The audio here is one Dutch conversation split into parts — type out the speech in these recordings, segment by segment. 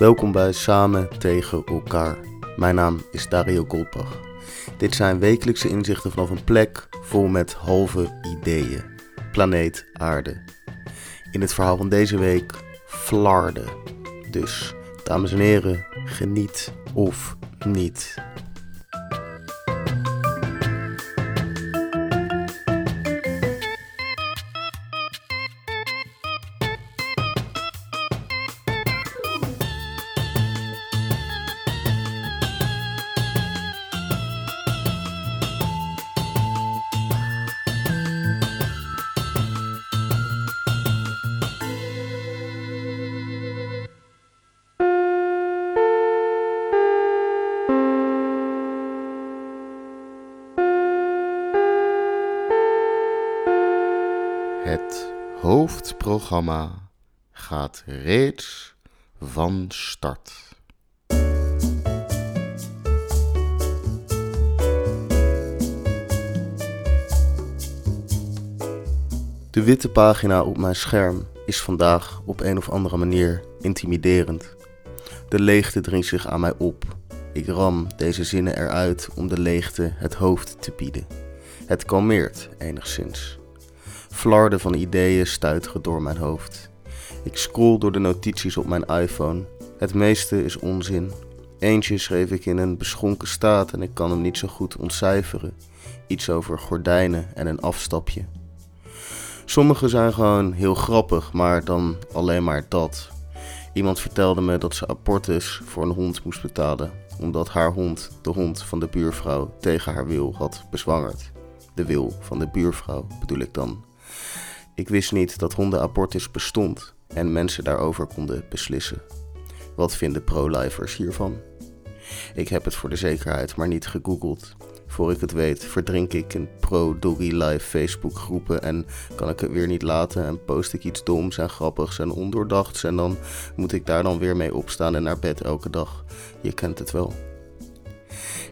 Welkom bij Samen tegen elkaar. Mijn naam is Dario Goldbach. Dit zijn wekelijkse inzichten vanaf een plek vol met halve ideeën. Planeet Aarde. In het verhaal van deze week Flarden. Dus, dames en heren, geniet of niet. Het hoofdprogramma gaat reeds van start. De witte pagina op mijn scherm is vandaag op een of andere manier intimiderend. De leegte dringt zich aan mij op. Ik ram deze zinnen eruit om de leegte het hoofd te bieden. Het kalmeert enigszins. Flarden van ideeën stuiteren door mijn hoofd. Ik scroll door de notities op mijn iPhone. Het meeste is onzin. Eentje schreef ik in een beschonken staat en ik kan hem niet zo goed ontcijferen. Iets over gordijnen en een afstapje. Sommige zijn gewoon heel grappig, maar dan alleen maar dat. Iemand vertelde me dat ze apportus voor een hond moest betalen, omdat haar hond de hond van de buurvrouw tegen haar wil had bezwangerd. De wil van de buurvrouw bedoel ik dan. Ik wist niet dat hondenabortus bestond en mensen daarover konden beslissen. Wat vinden pro-lifers hiervan? Ik heb het voor de zekerheid maar niet gegoogeld. Voor ik het weet verdrink ik in pro-doggy live Facebook groepen en kan ik het weer niet laten en post ik iets doms en grappigs en ondoordachts en dan moet ik daar dan weer mee opstaan en naar bed elke dag. Je kent het wel.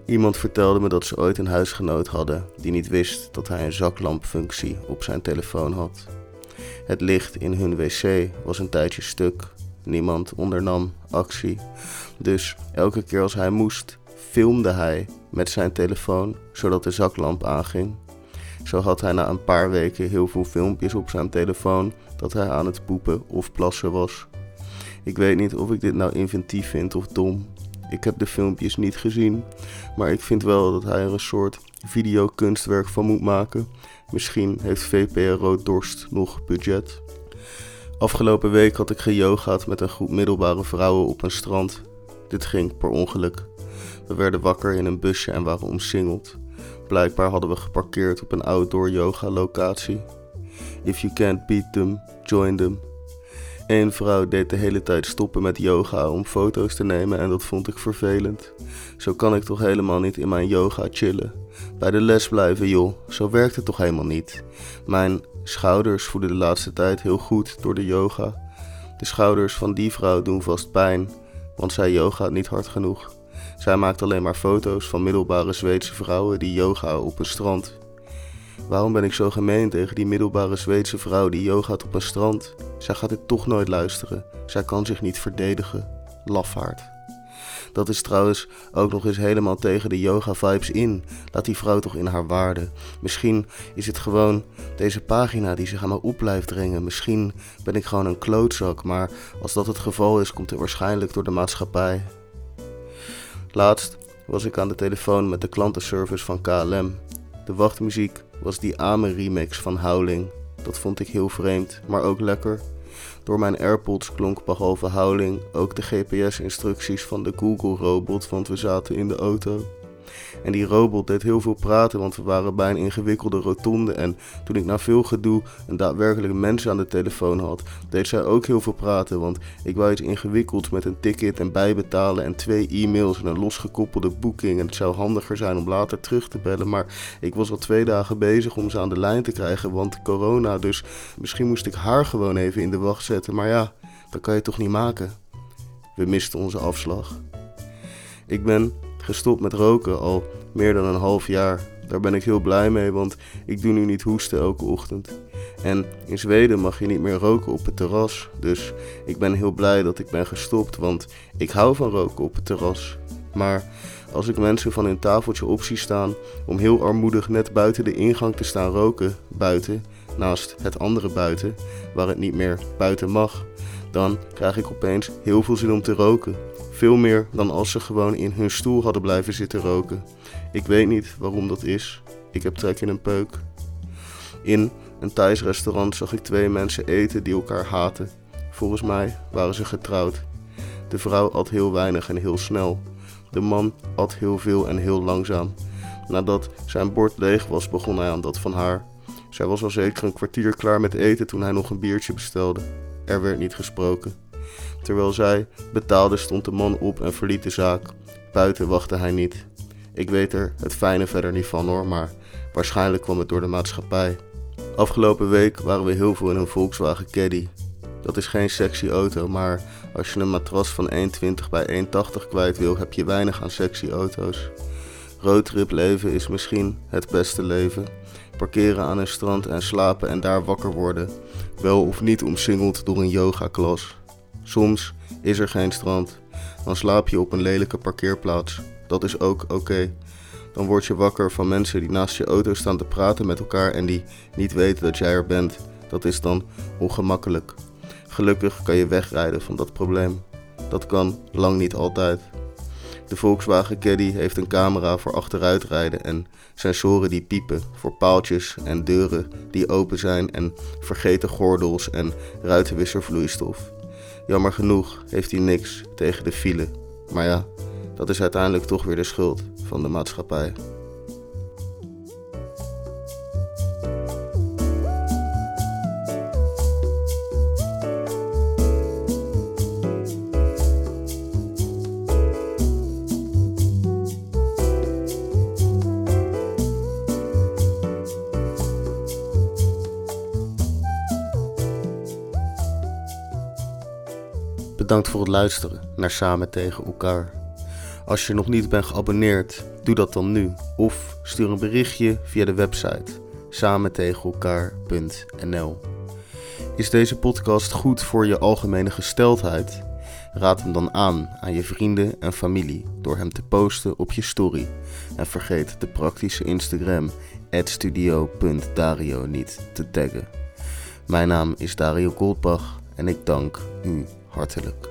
Iemand vertelde me dat ze ooit een huisgenoot hadden die niet wist dat hij een zaklampfunctie op zijn telefoon had. Het licht in hun wc was een tijdje stuk. Niemand ondernam actie. Dus elke keer als hij moest, filmde hij met zijn telefoon zodat de zaklamp aanging. Zo had hij na een paar weken heel veel filmpjes op zijn telefoon dat hij aan het poepen of plassen was. Ik weet niet of ik dit nou inventief vind of dom. Ik heb de filmpjes niet gezien, maar ik vind wel dat hij er een soort videokunstwerk van moet maken. Misschien heeft VPRO Dorst nog budget. Afgelopen week had ik geyogaat met een groep middelbare vrouwen op een strand. Dit ging per ongeluk. We werden wakker in een busje en waren omsingeld. Blijkbaar hadden we geparkeerd op een outdoor yoga locatie. If you can't beat them, join them. Eén vrouw deed de hele tijd stoppen met yoga om foto's te nemen en dat vond ik vervelend. Zo kan ik toch helemaal niet in mijn yoga chillen. Bij de les blijven joh, zo werkt het toch helemaal niet. Mijn schouders voelen de laatste tijd heel goed door de yoga. De schouders van die vrouw doen vast pijn, want zij yoga niet hard genoeg. Zij maakt alleen maar foto's van middelbare Zweedse vrouwen die yoga op een strand. Waarom ben ik zo gemeen tegen die middelbare Zweedse vrouw die yogaat op een strand? Zij gaat dit toch nooit luisteren. Zij kan zich niet verdedigen. Lafaard. Dat is trouwens ook nog eens helemaal tegen de yoga-vibes in. Laat die vrouw toch in haar waarde. Misschien is het gewoon deze pagina die zich aan me op blijft dringen. Misschien ben ik gewoon een klootzak, maar als dat het geval is, komt het waarschijnlijk door de maatschappij. Laatst was ik aan de telefoon met de klantenservice van KLM. De wachtmuziek was die Ame remix van Howling. Dat vond ik heel vreemd, maar ook lekker. Door mijn AirPods klonk behalve Howling ook de GPS-instructies van de Google-robot, want we zaten in de auto. En die robot deed heel veel praten, want we waren bij een ingewikkelde rotonde. En toen ik na veel gedoe een daadwerkelijk mens aan de telefoon had, deed zij ook heel veel praten. Want ik wou iets ingewikkelds met een ticket en bijbetalen en twee e-mails en een losgekoppelde boeking. En het zou handiger zijn om later terug te bellen. Maar ik was al twee dagen bezig om ze aan de lijn te krijgen, want corona. Dus misschien moest ik haar gewoon even in de wacht zetten. Maar ja, dat kan je toch niet maken? We misten onze afslag. Ik ben gestopt met roken al meer dan een half jaar. Daar ben ik heel blij mee, want ik doe nu niet hoesten elke ochtend. En in Zweden mag je niet meer roken op het terras. Dus ik ben heel blij dat ik ben gestopt, want ik hou van roken op het terras. Maar als ik mensen van hun tafeltje op zie staan om heel armoedig net buiten de ingang te staan roken, buiten, naast het andere buiten, waar het niet meer buiten mag, dan krijg ik opeens heel veel zin om te roken. Veel meer dan als ze gewoon in hun stoel hadden blijven zitten roken. Ik weet niet waarom dat is. Ik heb trek in een peuk. In een Thais restaurant zag ik twee mensen eten die elkaar haten. Volgens mij waren ze getrouwd. De vrouw at heel weinig en heel snel. De man at heel veel en heel langzaam. Nadat zijn bord leeg was, begon hij aan dat van haar. Zij was al zeker een kwartier klaar met eten toen hij nog een biertje bestelde. Er werd niet gesproken. Terwijl zij betaalde, stond de man op en verliet de zaak. Buiten wachtte hij niet. Ik weet er het fijne verder niet van hoor, maar waarschijnlijk kwam het door de maatschappij. Afgelopen week waren we heel veel in een Volkswagen Caddy. Dat is geen sexy auto, maar als je een matras van 1,20 bij 1,80 kwijt wil, heb je weinig aan sexy auto's. Roadtrip leven is misschien het beste leven. Parkeren aan een strand en slapen en daar wakker worden. Wel of niet omsingeld door een yogaklas. Soms is er geen strand. Dan slaap je op een lelijke parkeerplaats. Dat is ook oké. Dan word je wakker van mensen die naast je auto staan te praten met elkaar en die niet weten dat jij er bent. Dat is dan ongemakkelijk. Gelukkig kan je wegrijden van dat probleem. Dat kan lang niet altijd. De Volkswagen Caddy heeft een camera voor achteruitrijden en sensoren die piepen voor paaltjes en deuren die open zijn en vergeten gordels en ruitenwisservloeistof. Jammer genoeg heeft hij niks tegen de file. Maar ja, dat is uiteindelijk toch weer de schuld van de maatschappij. Bedankt voor het luisteren naar Samen tegen elkaar. Als je nog niet bent geabonneerd, doe dat dan nu. Of stuur een berichtje via de website samentegenelkaar.nl. Is deze podcast goed voor je algemene gesteldheid? Raad hem dan aan aan je vrienden en familie door hem te posten op je story. En vergeet de praktische Instagram studio.dario niet te taggen. Mijn naam is Dario Goldbach en ik dank u Hatırlık.